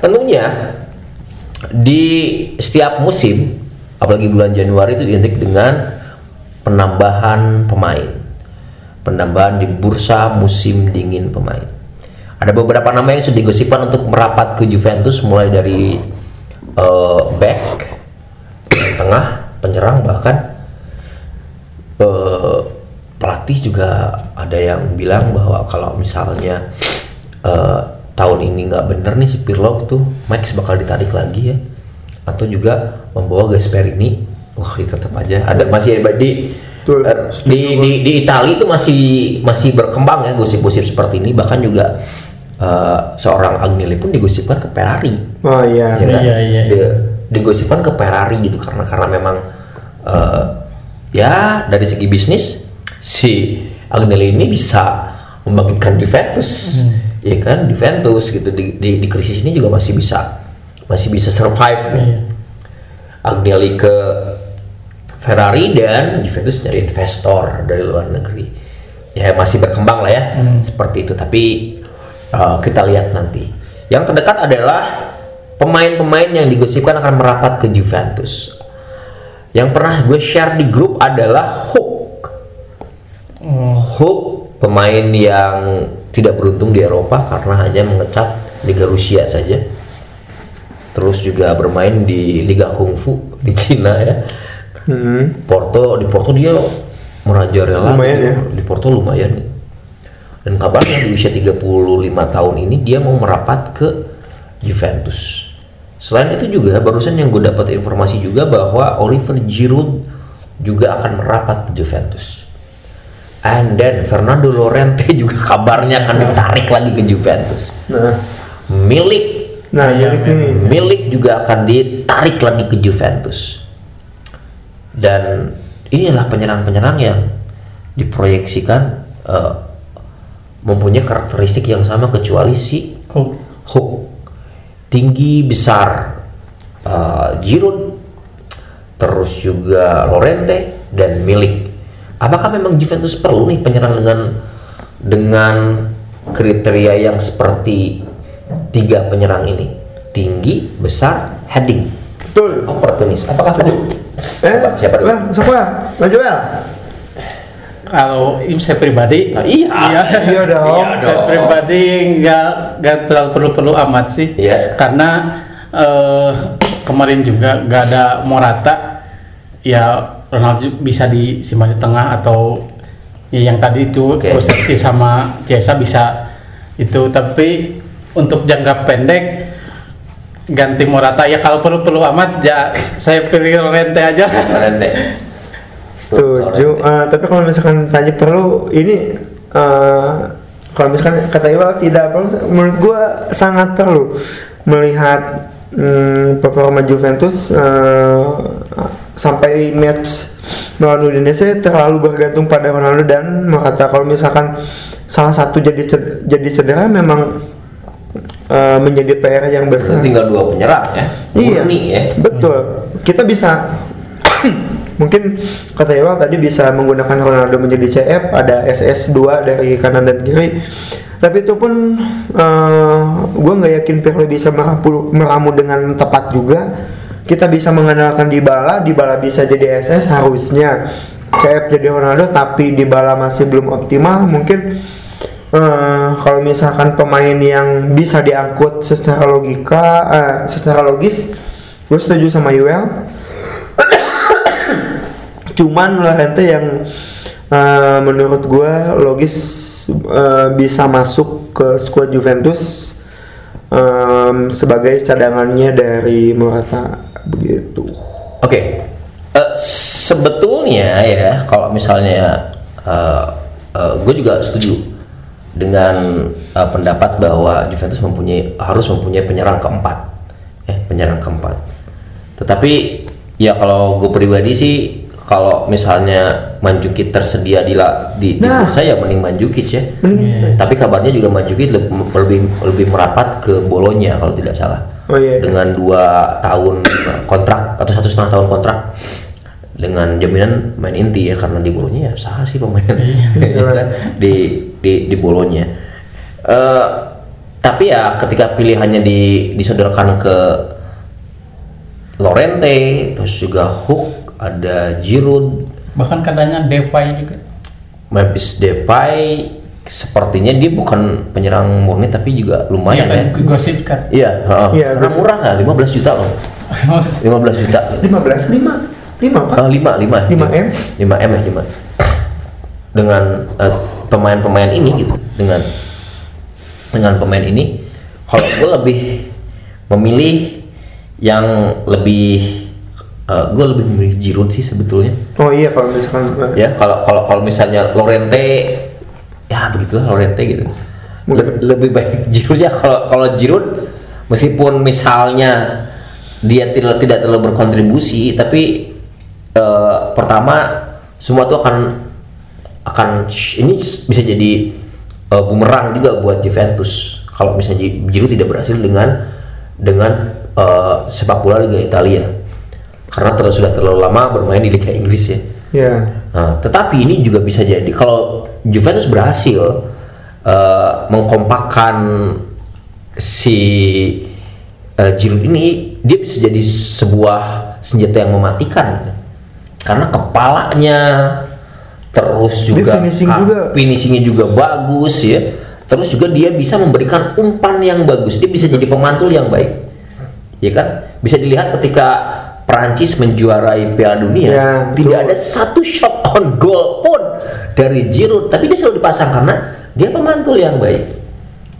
Tentunya di setiap musim, apalagi bulan Januari itu identik dengan penambahan pemain, penambahan di bursa musim dingin pemain. Ada beberapa nama yang sudah digosipkan untuk merapat ke Juventus mulai dari eh, back, tengah, penyerang bahkan eh, pelatih juga ada yang bilang bahwa kalau misalnya eh, tahun ini nggak bener nih si Pirlo tuh Max bakal ditarik lagi ya. Atau juga membawa Gasperini wah itu tetap aja. Ada masih ada di Betul. eh, di di, di Italia itu masih masih berkembang ya gosip-gosip seperti ini. Bahkan juga eh, seorang Agnelli pun digosipkan ke Ferrari. Oh iya. ya kan? Iya, iya, Di- digosipkan ke Ferrari gitu. Karena karena memang eh, ya dari segi bisnis si Agnelli ini bisa membangkitkan Juventus ya kan Juventus gitu di, di, di krisis ini juga masih bisa masih bisa survive kan? Iya. Agnelli ke Ferrari dan Juventus nyari investor dari luar negeri. Ya masih berkembang lah ya seperti itu. Tapi uh, kita lihat nanti. Yang terdekat adalah pemain-pemain yang digosipkan akan merapat ke Juventus. Yang pernah gue share di grup adalah Hook Oh, Hook pemain yang tidak beruntung di Eropa karena hanya mengecap Liga Rusia saja. Terus juga bermain di Liga Kungfu di Cina ya. Hmm. Porto di Porto dia merajalela Lumayan gitu. ya. Di Porto lumayan. Dan kabarnya di usia 35 tahun ini dia mau merapat ke Juventus. Selain itu juga barusan yang gue dapat informasi juga bahwa Oliver Giroud juga akan merapat ke Juventus. And then Fernando Llorente juga kabarnya akan ditarik lagi ke Juventus. Nah, Milik nah milik nih. Milik juga akan ditarik lagi ke Juventus. Dan inilah penyerang-penyerang yang diproyeksikan eh, mempunyai karakteristik yang sama kecuali si Hook. Tinggi besar eh, Giroud, terus juga Lorente dan Milik. Apakah memang Juventus perlu nih penyerang dengan dengan kriteria yang seperti tiga penyerang ini? Tinggi, besar, heading, Betul. oportunis. Apakah perlu? Eh, Siapa- siapa dulu? Bang, siapa? Bang Joel. kalau im saya pribadi, Nah, iya. Iya dong. Iya saya dong. pribadi nggak nggak terlalu perlu-perlu amat sih. Iya. Karena eh, kemarin juga nggak ada Morata, ya Ronaldo bisa disimpan di tengah atau ya yang tadi itu. Kulusevski sama Chiesa bisa itu. Tapi untuk jangka pendek ganti Morata ya kalau perlu-perlu amat ya saya pilih Lorente aja. Lorente. Setuju. Eh, tapi kalau misalkan tanya perlu ini eh, kalau misalkan kata Iwal tidak perlu, menurut gua sangat perlu melihat hmm, performa Juventus eh, sampai match melawan Udinese terlalu bergantung pada Ronaldo dan Morata. Kalau misalkan salah satu jadi ced- jadi cedera memang eh, menjadi PR yang besar. Tinggal dua penyerang ya. Iya, Murni ya. betul. Kita bisa mungkin kata Iwal tadi bisa menggunakan Ronaldo menjadi CF, ada SS2 dari kanan dan kiri. Tapi itu pun gue nggak yakin Pirlo bisa meramu, dengan tepat juga. Kita bisa mengandalkan Dybala, Dybala bisa jadi SS harusnya. CF jadi Ronaldo, tapi Dybala masih belum optimal. Mungkin eh, kalau misalkan pemain yang bisa diangkut secara logika, eh, secara logis, gue setuju sama Yuel. Cuman Lorente yang eh, menurut gue logis eh, bisa masuk ke skuad Juventus em, sebagai cadangannya dari Morata begitu. Oke, Eh, sebetulnya ya kalau misalnya gue juga setuju dengan eh, pendapat bahwa Juventus mempunyai harus mempunyai penyerang keempat, ya penyerang keempat. Tetapi ya kalau gue pribadi sih kalau misalnya Manjukic tersedia di la- di, di Nah. bursa ya mending Manjukic ya. Iya. Tapi kabarnya juga Manjukic lebih lebih, lebih merapat ke Bolonya kalau tidak salah Oh iya. dengan dua tahun kontrak atau satu setengah tahun kontrak dengan jaminan main inti ya karena di bolonya ya sah sih pemain Iya. Di di di bolonya Eh, tapi ya ketika pilihannya di disodorkan ke Lorente terus juga Hook ada Giroud bahkan katanya Depay juga Memphis Depay sepertinya dia bukan penyerang murni tapi juga Iya lumayan kan ya gosip kan iya heeh. Iya, karena gosip. murah lah 15 juta loh 15 juta 15 5 5 Pak. Lima lima 5 M? lima m ya lima dengan eh, pemain-pemain ini gitu dengan dengan pemain ini kalau gue lebih memilih yang lebih gue lebih memilih Giroud sih sebetulnya. Oh iya kalau misalkan eh, ya kalau kalau kalau misalnya Lorente ya begitulah Lorente gitu. Lebih, lebih baik Giroud ya. Kalau kalau Giroud meskipun misalnya dia tidak tidak terlalu berkontribusi tapi eh, pertama semua itu akan akan ini bisa jadi eh, bumerang juga buat Juventus. Kalau misalnya Giroud tidak berhasil dengan dengan eh, sepak bola Liga Italia karena terus sudah terlalu lama bermain di Liga Inggris ya ya Nah, tetapi ini juga bisa jadi kalau Juventus berhasil eh, mengkompakkan si eh, Giroud ini, dia bisa jadi sebuah senjata yang mematikan gitu. Karena kepalanya terus Dia juga finishing juga. finishingnya juga bagus ya. Terus juga dia bisa memberikan umpan yang bagus. Dia bisa jadi pemantul yang baik. Ya kan? Bisa dilihat ketika Perancis menjuarai Piala Dunia, Ya, tidak betul. ada satu shot on goal pun dari Giroud, tapi dia selalu dipasang karena dia pemantul yang baik.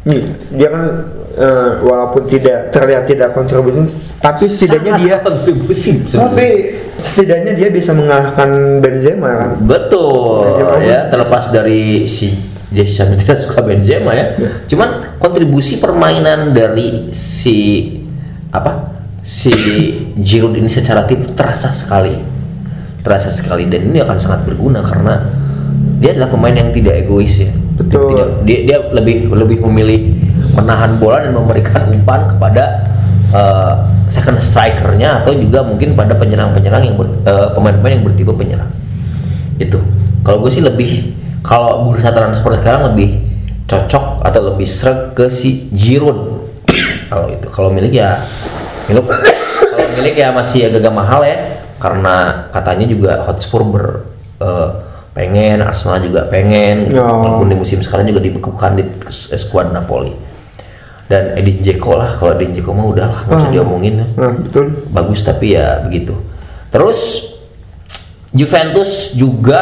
Nih, dia kan eh, walaupun tidak terlihat tidak kontribusi tapi setidaknya Sangat dia kontribusi. tapi setidaknya dia bisa mengalahkan Benzema kan betul Benzema ya pun terlepas dari si Deschamps tidak suka Benzema ya. Cuman kontribusi permainan dari si apa si Giroud ini secara tim terasa sekali, terasa sekali dan ini akan sangat berguna karena dia adalah pemain yang tidak egois ya. Betul. Tidak, dia, dia lebih lebih memilih menahan bola dan memberikan umpan kepada eh, second strikernya atau juga mungkin pada penyerang-penyerang yang ber- eh, pemain-pemain yang bertipe penyerang itu kalau gue sih lebih kalau bursa transfer sekarang lebih cocok atau lebih seret ke si Giroud kalau itu kalau milik ya milik kalau milik ya masih agak-agak mahal ya karena katanya juga Hotspur ber eh, pengen Arsenal juga pengen gitu. Walaupun di musim sekarang juga dibekukan di skuad Napoli dan Edin Dzeko lah kalau Edin Dzeko mah udah lah nggak usah Ah. diomongin ya nah betul bagus tapi ya begitu. Terus Juventus juga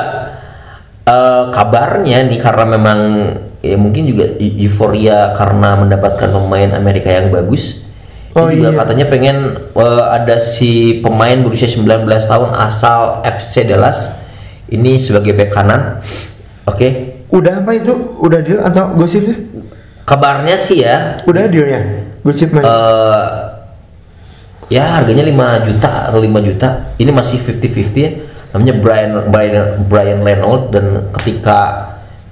eh, kabarnya nih karena memang ya mungkin juga eu- euforia karena mendapatkan pemain Amerika yang bagus. Dia Oh, juga iya. katanya pengen eh, ada si pemain berusia 19 tahun asal FC Dallas. Ini sebagai bek kanan. Oke. udah apa itu? Udah deal atau gosipnya Kabarnya sih ya. Udah dealnya gosip main? Eh ya harganya 5 juta atau 5 juta. Ini masih 50-50 ya. Namanya Brian Brian Brian Reynolds dan ketika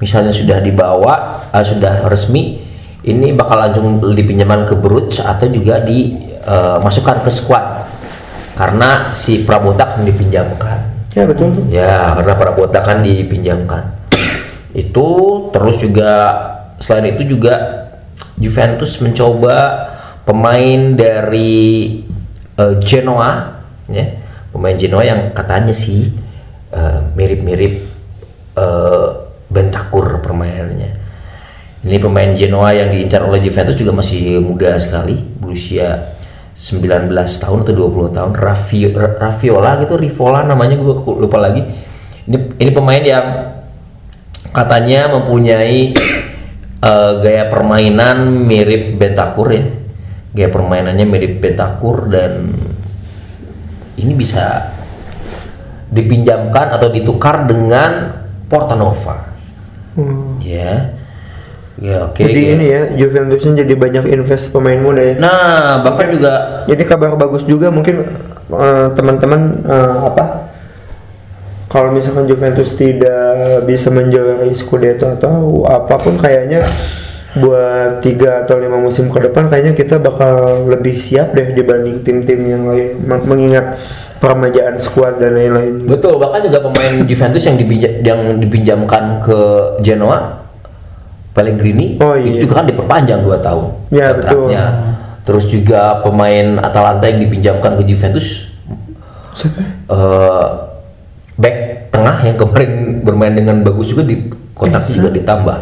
misalnya sudah dibawa eh, sudah resmi ini bakal langsung dipinjaman ke Bruges atau juga dimasukkan ke squad karena si Prabota kan dipinjamkan ya betul Ya, karena para botak kan dipinjamkan. itu terus juga selain itu juga Juventus mencoba pemain dari eh, Genoa, ya, pemain Genoa yang katanya sih eh, mirip-mirip eh, Bentakur permainannya. Ini pemain Genoa yang diincar oleh Juventus juga masih muda sekali, berusia 19 tahun atau 20 tahun. Rafi, Ra- Raviola gitu, Rivola namanya gue lupa lagi. Ini ini pemain yang katanya mempunyai eh, gaya permainan mirip Bentakur ya. Gaya permainannya mirip Bentakur dan ini bisa dipinjamkan atau ditukar dengan Portanova. Hmm. Ya. Ya, oke. jadi ya. ini ya Juventusnya jadi banyak invest pemain muda ya Nah, bahkan juga Jadi kabar bagus juga mungkin eh, teman-teman eh, apa? Kalau misalkan Juventus tidak bisa menjuarai Scudetto atau apa pun kayaknya buat tiga atau lima musim ke depan kayaknya kita bakal lebih siap deh dibanding tim-tim yang lain Men- mengingat permajaan skuad dan lain-lain. betul, bahkan juga pemain Juventus yang dipinjam yang dipinjamkan ke Genoa. Pellegrini Oh, iya. itu juga kan diperpanjang 2 tahun Ya, kontraknya. Terus juga pemain Atalanta yang dipinjamkan ke Juventus Siapa? eh back tengah yang kemarin bermain dengan bagus juga di kontrak juga ditambah.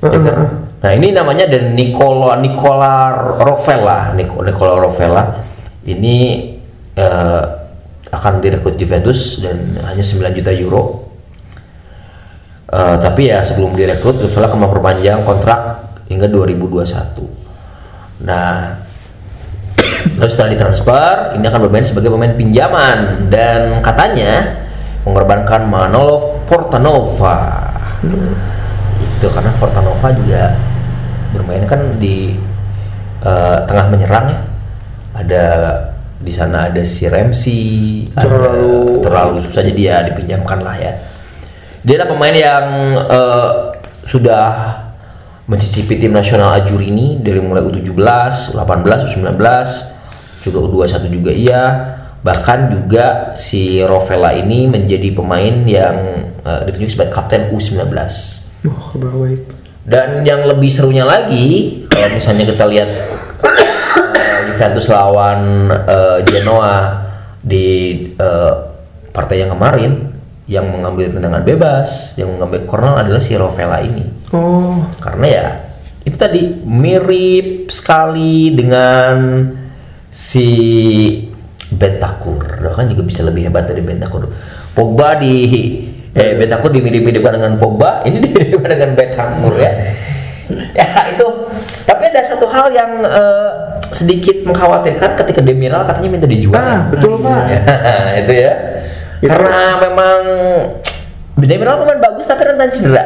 Ya kan? Nah ini namanya dan Nicola Nicola Rovella Nico- Nicola Rovella ini eh, akan direkrut Juventus dan hanya 9 juta euro. Eh, tapi ya sebelum direkrut Rovella akan memperpanjang kontrak hingga 2021. Nah lalu setelah ditransfer ini akan bermain sebagai pemain pinjaman. Dan katanya mengorbankan Manolo Portanova itu karena Fortanova juga bermain kan di eh, tengah menyerang ya. Ada di sana ada si Ramsey ada Terlalu- terlalu susah jadi ya dipinjamkan lah ya dia adalah pemain yang eh, sudah mencicipi tim nasional Ajurini dari mulai U17, U18, U19, juga U21 juga iya. Bahkan juga si Rovella ini menjadi pemain yang eh, ditunjuk sebagai kapten U19. Oh, kabar baik. Dan yang lebih serunya lagi, kalau misalnya kita lihat eh, Juventus lawan eh, Genoa di eh, partai yang kemarin, yang mengambil tendangan bebas, yang mengambil corner adalah si Rovella ini. Oh, Karena ya itu tadi mirip sekali dengan si Bentakur. Kan juga bisa lebih hebat dari Bentakur. Pogba di eh Bentakur dimirip-miripkan dengan Pogba, ini dimiripkan dengan Bentakur ya. Ya itu. Tapi ada satu hal yang eh, sedikit mengkhawatirkan ketika Demiral katanya minta dijual. Ah, betul, Pak. Ya, itu ya. Itu. Karena memang Demiral pemain bagus tapi rentan cedera.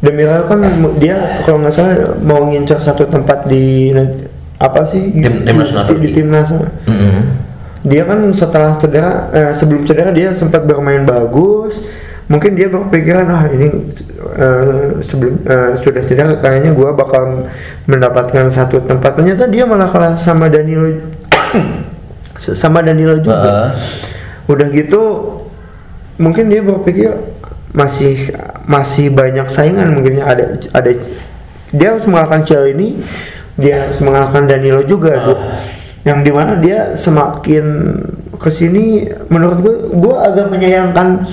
Demiral kan dia kalau nggak salah mau ngincar satu tempat di apa sih Tim- tim nasional di, di Turki. timnas. Mm-mm. Dia kan setelah cedera, eh, sebelum cedera dia sempat bermain bagus. Mungkin dia berpikiran ah ini eh, sebelum eh, sudah cedera kayaknya gua bakal mendapatkan satu tempat. Ternyata dia malah kalah sama Danilo sama Danilo juga. Heeh. Udah gitu mungkin dia berpikir masih masih banyak saingan mungkin ya. ada ada dia harus mengalahkan Ciel ini dia harus mengalahkan Danilo juga tuh yang di mana dia semakin ke sini menurut gue gue agak menyayangkan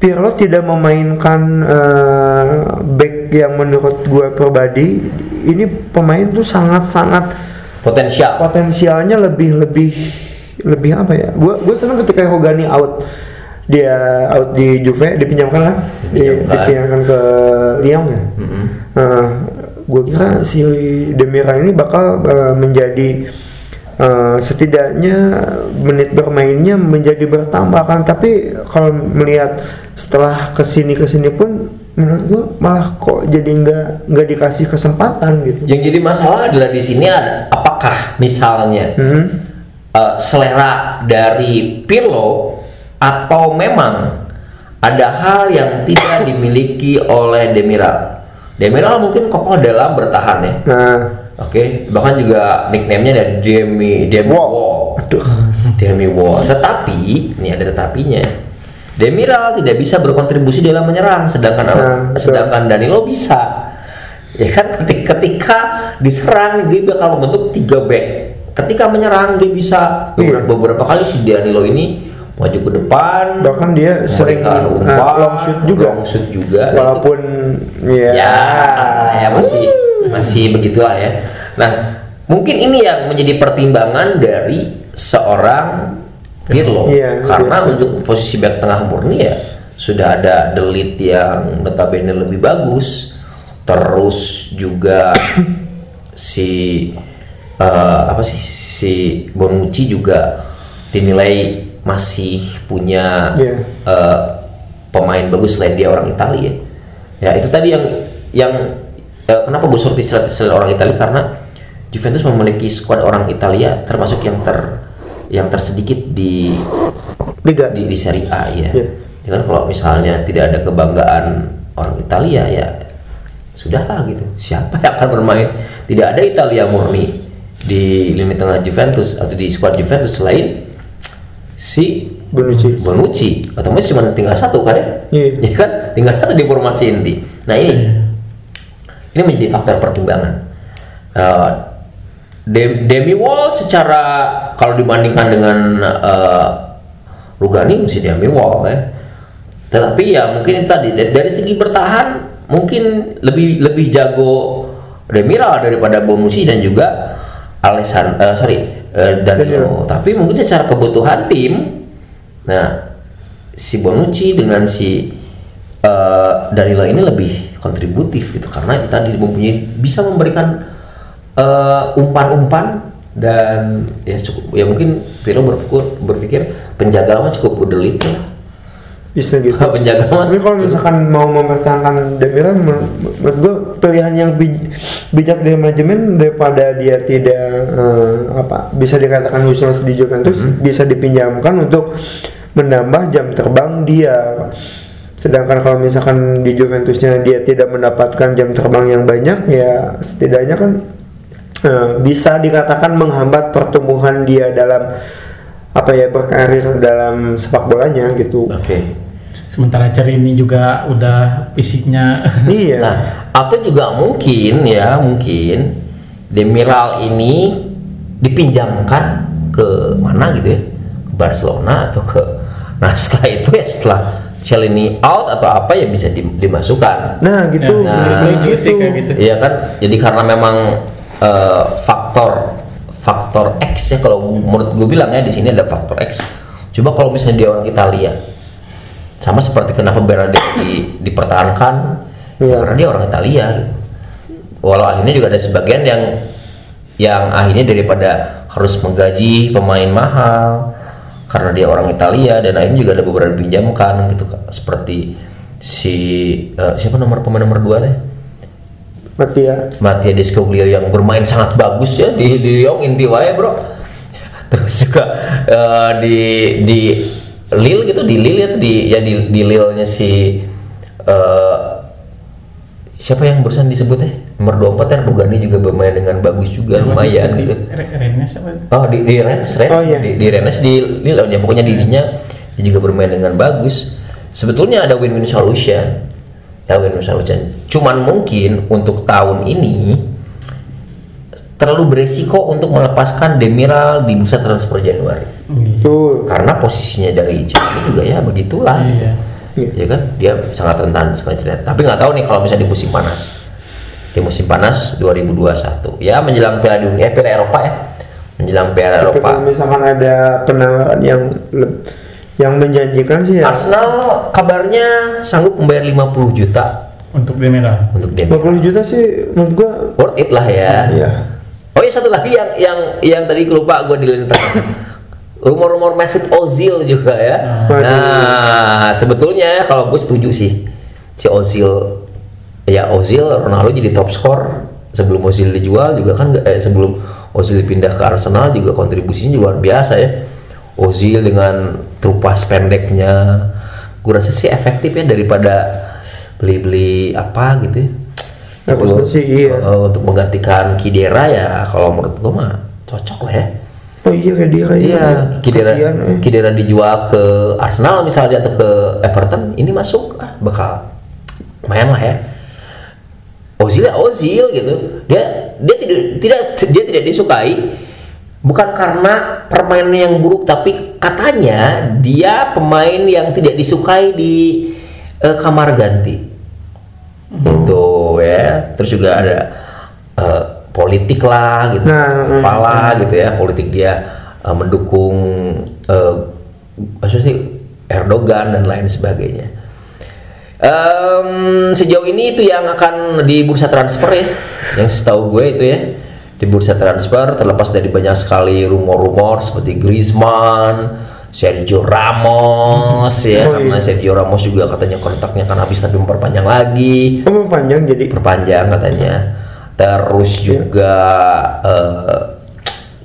Pirlo tidak memainkan eh, back yang menurut gue pribadi. Ini pemain tuh sangat sangat potensial. potensialnya lebih lebih lebih apa ya? Gue gue senang ketika Hogani out dia out di Juve dipinjamkan lah di- Dipinjamkan. dipinjamkan ke Lyon ya. Mm-mm. gue kira si Demira ini bakal eh, menjadi eh, setidaknya menit bermainnya menjadi bertambah kan tapi kalau melihat setelah ke sini ke sini pun menurut gue malah kok jadi nggak nggak dikasih kesempatan gitu. yang jadi masalah adalah di sini ada apakah misalnya Hmm. Eh, selera dari Pirlo atau memang ada hal yang tidak dimiliki oleh Demiral. Demiral mungkin kokoh dalam bertahan ya. Nah, Oke, bahkan juga nickname-nya ada Demi Demi Wall. Wall. Aduh. Demi Wall. Tetapi, ini ada tetapinya. Demiral tidak bisa berkontribusi dalam menyerang, sedangkan Nah, sedangkan Danilo bisa. Ya kan ketika, ketika diserang dia bakal membentuk tiga back. Ketika menyerang dia bisa Iya. beberapa, kali si Danilo ini maju ke depan, bahkan dia sering memberikan uh, umpan, long shoot juga. long shoot juga. Walaupun ya, ya ya masih masih begitulah ya. Nah mungkin ini yang menjadi pertimbangan dari seorang Pirlo. Iya, karena iya. untuk posisi back tengah murni ya sudah ada Delit yang notabene lebih bagus. Terus juga si eh, apa sih si Bonucci juga dinilai masih punya Iya. eh, pemain bagus selain dia orang Italia ya. Ya itu tadi yang yang eh, kenapa gue sorti istilah orang Italia karena Juventus memiliki skuad orang Italia termasuk yang ter yang tersedikit di liga di, di Serie A ya. Iya. Ya kan kalau misalnya tidak ada kebanggaan orang Italia ya sudahlah gitu. Siapa yang akan bermain? Tidak ada Italia murni di lini tengah Juventus atau di skuad Juventus selain si Bonucci. Bonucci. Otomatis cuma tinggal satu kan ya? Iya. ya kan? Tinggal satu di formasi inti. Nah ini. Ini menjadi faktor pertimbangan. Dem- Demi Wall secara kalau dibandingkan dengan eh, Rugani mesti Demi Wall ya. Tetapi ya mungkin itu tadi da- dari segi bertahan mungkin lebih lebih jago Demiral daripada Bonucci dan juga Alesan eh, sorry eh, Danilo tapi mungkin secara kebutuhan tim nah si Bonucci dengan si eh, Danilo ini lebih kontributif gitu. Karena itu tadi mempunyai bisa memberikan umpan-umpan dan ya cukup ya mungkin Viro berpikir, berpikir penjaga mah cukup udelit ya Bisa gitu. penjaga Tapi kalau misalkan mau mempertahankan Demiral, men- menurut gue pilihan yang bij- bijak dari manajemen daripada dia tidak eh, apa bisa dikatakan useless di Juventus bisa dipinjamkan untuk menambah jam terbang dia. Sedangkan kalau misalkan di Juventusnya dia tidak mendapatkan jam terbang yang banyak, ya setidaknya kan eh, bisa dikatakan menghambat pertumbuhan dia dalam apa ya berkarir dalam sepak bolanya gitu. oke Sementara Cerini juga udah fisiknya Iya. Nah, atau juga mungkin ya, mungkin Demiral ini dipinjamkan ke mana gitu ya? Ke Barcelona atau ke Nah, setelah itu ya setelah Celini out atau apa ya bisa di- dimasukkan. Nah gitu, Ya, nah, setuju sih kayak gitu. Iya kan? Jadi karena memang eh, faktor faktor X ya kalau menurut gue bilang ya di sini ada faktor X. Coba kalau misalnya dia orang Italia, sama seperti kenapa Berardi di, dipertahankan, Iya. karena dia orang Italia. Gitu. Walau akhirnya juga ada sebagian yang yang akhirnya daripada harus menggaji pemain mahal karena dia orang Italia dan akhirnya juga ada beberapa pinjamkan gitu seperti si eh, siapa nomor pemain nomor dua teh Mattia. Mattia Descoglio yang bermain sangat bagus ya di, di Lyon inti wae bro terus juga eh, di di Lille gitu di Lille itu di ya di di Lille nya si eh, siapa yang barusan disebutnya nomor 24 ya Rugani juga bermain dengan bagus juga lumayan gitu Re- Rennes apa? Oh di di Rennes, Rennes. Oh, iya. di, di Rennes di Lille ya pokoknya di dinya dia juga bermain dengan bagus. Sebetulnya ada win-win solution. Ya win-win solution. Cuman mungkin untuk tahun ini terlalu beresiko untuk melepaskan Demiral di bursa transfer Januari. Tuh. Karena posisinya dari Chelsea juga ya begitulah. Iya. Ya kan dia sangat rentan sekali cerita. Tapi nggak tahu nih kalau misalnya di musim panas. Di musim panas 2021 ya menjelang Piala Dunia, eh, Piala Eropa ya. Menjelang Piala Tapi Eropa. kalau misalkan ada penawaran yang yang menjanjikan sih ya Arsenal kabarnya sanggup membayar 50 juta Untuk Demiral. untuk Demi. 50 juta sih menurut gua Worth it lah ya. Iya. Oh iya satu lagi yang yang yang tadi lupa gue di Rumor-rumor Mesut Ozil juga ya. Waduh. Nah, sebetulnya kalau gue setuju sih si Ozil ya Ozil Ronaldo jadi top skor sebelum Ozil dijual juga kan eh, sebelum Ozil pindah ke Arsenal juga kontribusinya luar biasa ya. Ozil dengan trupas pendeknya gue rasa sih efektif ya daripada beli-beli apa gitu ya. Aku Untuk- sih iya. eh, untuk menggantikan Kidera ya kalau menurut gue mah cocok lah ya. Oh iya kayak dia kayak Iya, Kidera, Kasihan, eh. Kidera dijual ke Arsenal misalnya atau ke Everton, ini masuk ah, bakal lumayan lah ya. Ozil ya Ozil gitu. Dia dia tidak tidak dia tidak disukai bukan karena permainannya yang buruk tapi katanya dia pemain yang tidak disukai di eh, kamar ganti. Itu ya. Terus juga ada eh, politik lah gitu. Nah, Kepala gitu ya, politik dia eh, mendukung eh, maksudnya sih Erdogan dan lain sebagainya. Em, sejauh ini itu yang akan di bursa transfer ya, yang setahu gue itu ya di bursa transfer terlepas dari banyak sekali rumor-rumor seperti Griezmann, Sergio Ramos ya, Oh, karena iya. Sergio Ramos juga katanya kontraknya kan habis tapi memperpanjang lagi. Oh panjang jadi? Perpanjang katanya. Terus juga eh,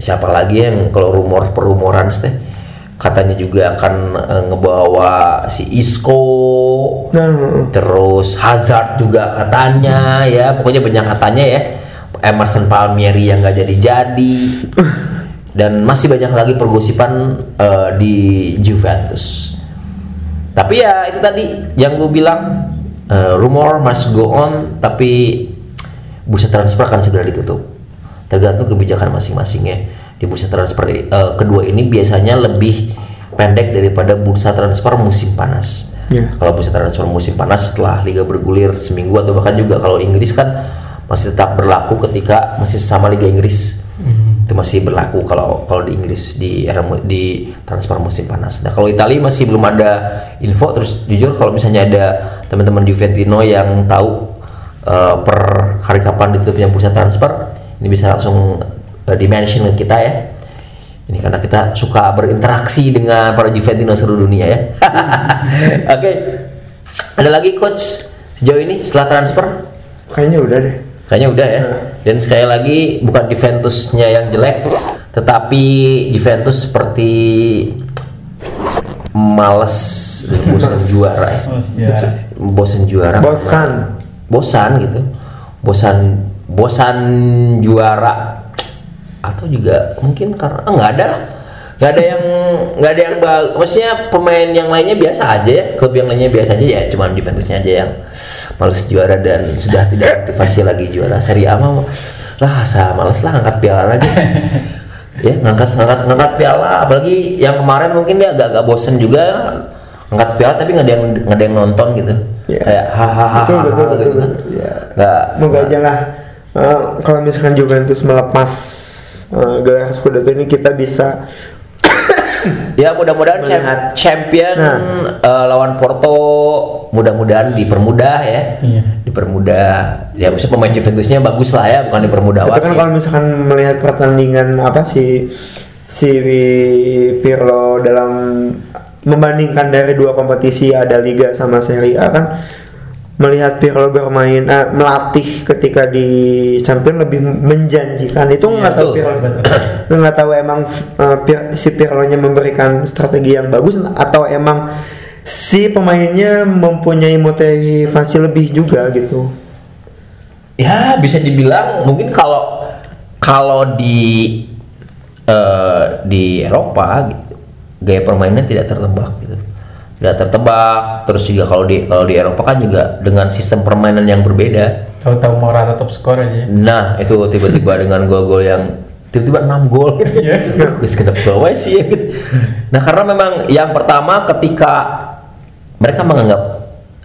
siapa lagi yang kalau rumor perumoran teh katanya juga akan eh, ngebawa si Isco. Nah, terus Hazard juga katanya ya. Pokoknya banyak katanya ya. Emerson Palmieri yang nggak jadi jadi dan masih banyak lagi pergosipan eh, di Juventus. Tapi ya itu tadi yang gue bilang eh, rumor must go on, tapi bursa transfer akan segera ditutup. Tergantung kebijakan masing-masingnya. Di bursa transfer eh, kedua ini biasanya lebih pendek daripada bursa transfer musim panas. Iya. Kalau bursa transfer musim panas setelah liga bergulir seminggu atau bahkan juga kalau Inggris kan masih tetap berlaku ketika masih sama liga Inggris itu masih berlaku kalau kalau di Inggris di era di transfer musim panas. Nah kalau Italia masih belum ada info terus jujur kalau misalnya ada teman-teman Juventino yang tahu eh, per hari kapan ditutupnya bursa transfer ini bisa langsung eh, di mention ke kita ya. Ini karena kita suka berinteraksi dengan para Juventino seluruh dunia ya. Oke. Ada lagi coach sejauh ini setelah transfer? Kayaknya udah deh. Kayaknya udah ya. Nah. Dan sekali lagi bukan Juventusnya yang jelek, tetapi Juventus seperti males bosan juara ya. Bosan juara. Bosan. Bosan gitu. Bosan bosan juara atau juga mungkin karena ah, nggak ada lah nggak ada yang nggak ada yang bag maksudnya pemain yang lainnya biasa aja ya klub yang lainnya biasa aja ya cuman Juventusnya aja yang males juara dan sudah tidak aktivasi lagi juara Serie A mah lah saya males lah angkat piala lagi ya ngangkat ngangkat ngangkat piala apalagi yang kemarin mungkin dia agak-agak bosen juga angkat piala tapi nggak ada yang nggak ada yang nonton gitu Ya. kayak hahaha Betul, betul, betul, gitu kan betul. Ya. nggak Semoga aja lah eh, kalau misalkan Juventus melepas eh, gelar Scudetto ini kita bisa Ya mudah-mudahan Melihat. champion Nah. eh, lawan Porto mudah-mudahan dipermudah ya. Iya. Dipermudah. Ya maksudnya pemain Juventusnya bagus lah ya, bukan dipermudah Tapi kan kalau misalkan melihat pertandingan apa si si Pirlo dalam membandingkan dari dua kompetisi ada Liga sama Serie A kan melihat Pirlo bermain eh, melatih ketika di Champions lebih menjanjikan. Itu Iya, nggak tahu betul, Pirlo nggak tahu emang Pir- si Pirlo-nya memberikan strategi yang bagus atau emang si pemainnya mempunyai motivasi lebih juga gitu. Ya bisa dibilang mungkin kalau kalau di eh, di Eropa gitu, gaya permainan tidak tertebak. gitu. Tidak tertebak. Terus juga kalau di kalau di Eropa kan juga dengan sistem permainan yang berbeda. Tahu-tahu mau rata top skor aja. Nah itu tiba-tiba dengan gol-gol yang tiba-tiba 6 gol gitu. Iya. Gue kenapa sih ya gitu. Nah karena memang yang pertama ketika mereka menganggap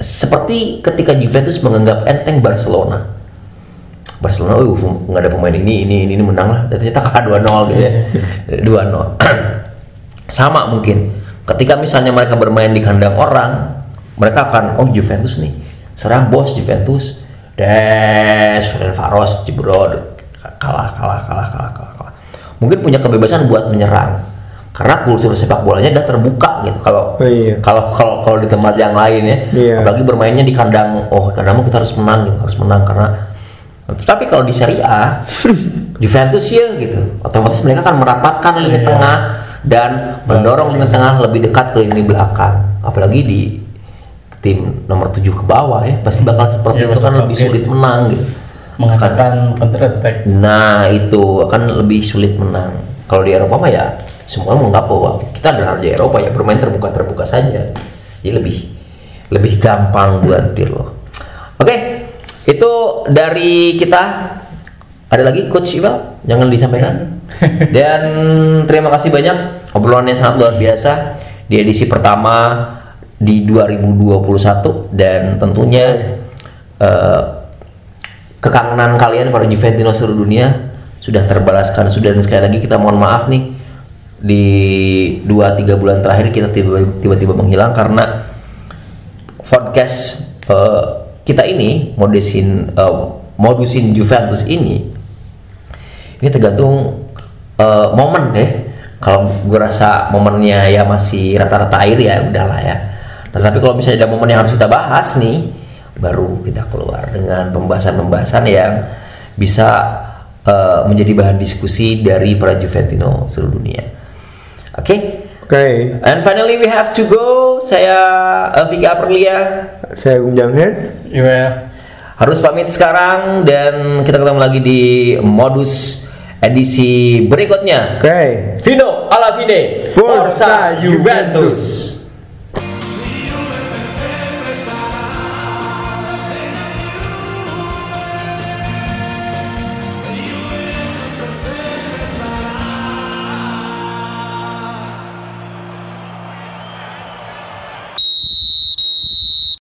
seperti ketika Juventus menganggap enteng Barcelona. Barcelona, uh, nggak ada pemain ini, ini, ini, ini menang lah. Ternyata kalah 2-0 gitu ya. 2-0. Sama mungkin. Ketika misalnya mereka bermain di kandang orang, mereka akan, oh Juventus nih, serang bos Juventus, des, Faros, jebrod, kalah, kalah, kalah, kalah, kalah, kalah. Mungkin punya kebebasan buat menyerang, karena kultur sepak bolanya udah terbuka gitu. Kalau Oh, iya. kalau kalau kalau di tempat yang lain ya, Iya. apalagi bermainnya di kandang, oh kandangmu kita harus menang gitu, harus menang karena. Tapi kalau di Serie A, Juventus ya gitu, otomatis mereka akan merapatkan lini Iya. tengah dan mendorong lini tengah lebih dekat ke lini belakang, apalagi di tim nomor 7 ke bawah ya, pasti bakal seperti Iya, itu kan lebih sulit menang gitu. Mengatakan counter attack. Nah itu akan lebih sulit menang. Kalau di Eropa mah ya semua menganggap bahwa kita adalah raja Eropa ya bermain terbuka terbuka saja. Jadi lebih lebih gampang buat Pirlo. Oke itu dari kita. Ada lagi Coach Iqbal? Jangan disampaikan. Dan terima kasih banyak obrolan yang sangat luar biasa di edisi pertama di 2021 dan tentunya eh, kekangenan kalian para Juventino seluruh dunia sudah terbalaskan. Sudah dan sekali lagi kita mohon maaf nih di 2-3 bulan terakhir kita tiba- tiba-tiba menghilang karena podcast eh, kita ini modusin eh, modusin Juventus ini ini tergantung eh, momen deh. Kalau gue rasa momennya ya masih rata-rata air ya udahlah ya. Tetapi kalau misalnya ada momen yang harus kita bahas nih baru kita keluar dengan pembahasan-pembahasan yang bisa eh, menjadi bahan diskusi dari para Juventino seluruh dunia. Oke? Oke. And finally we have to go. Saya uh, Vicky Aprilia. Saya Gunjang Head Iya. harus pamit sekarang dan kita ketemu lagi di modus edisi berikutnya. Oke. Vino alla fine Forza Juventus.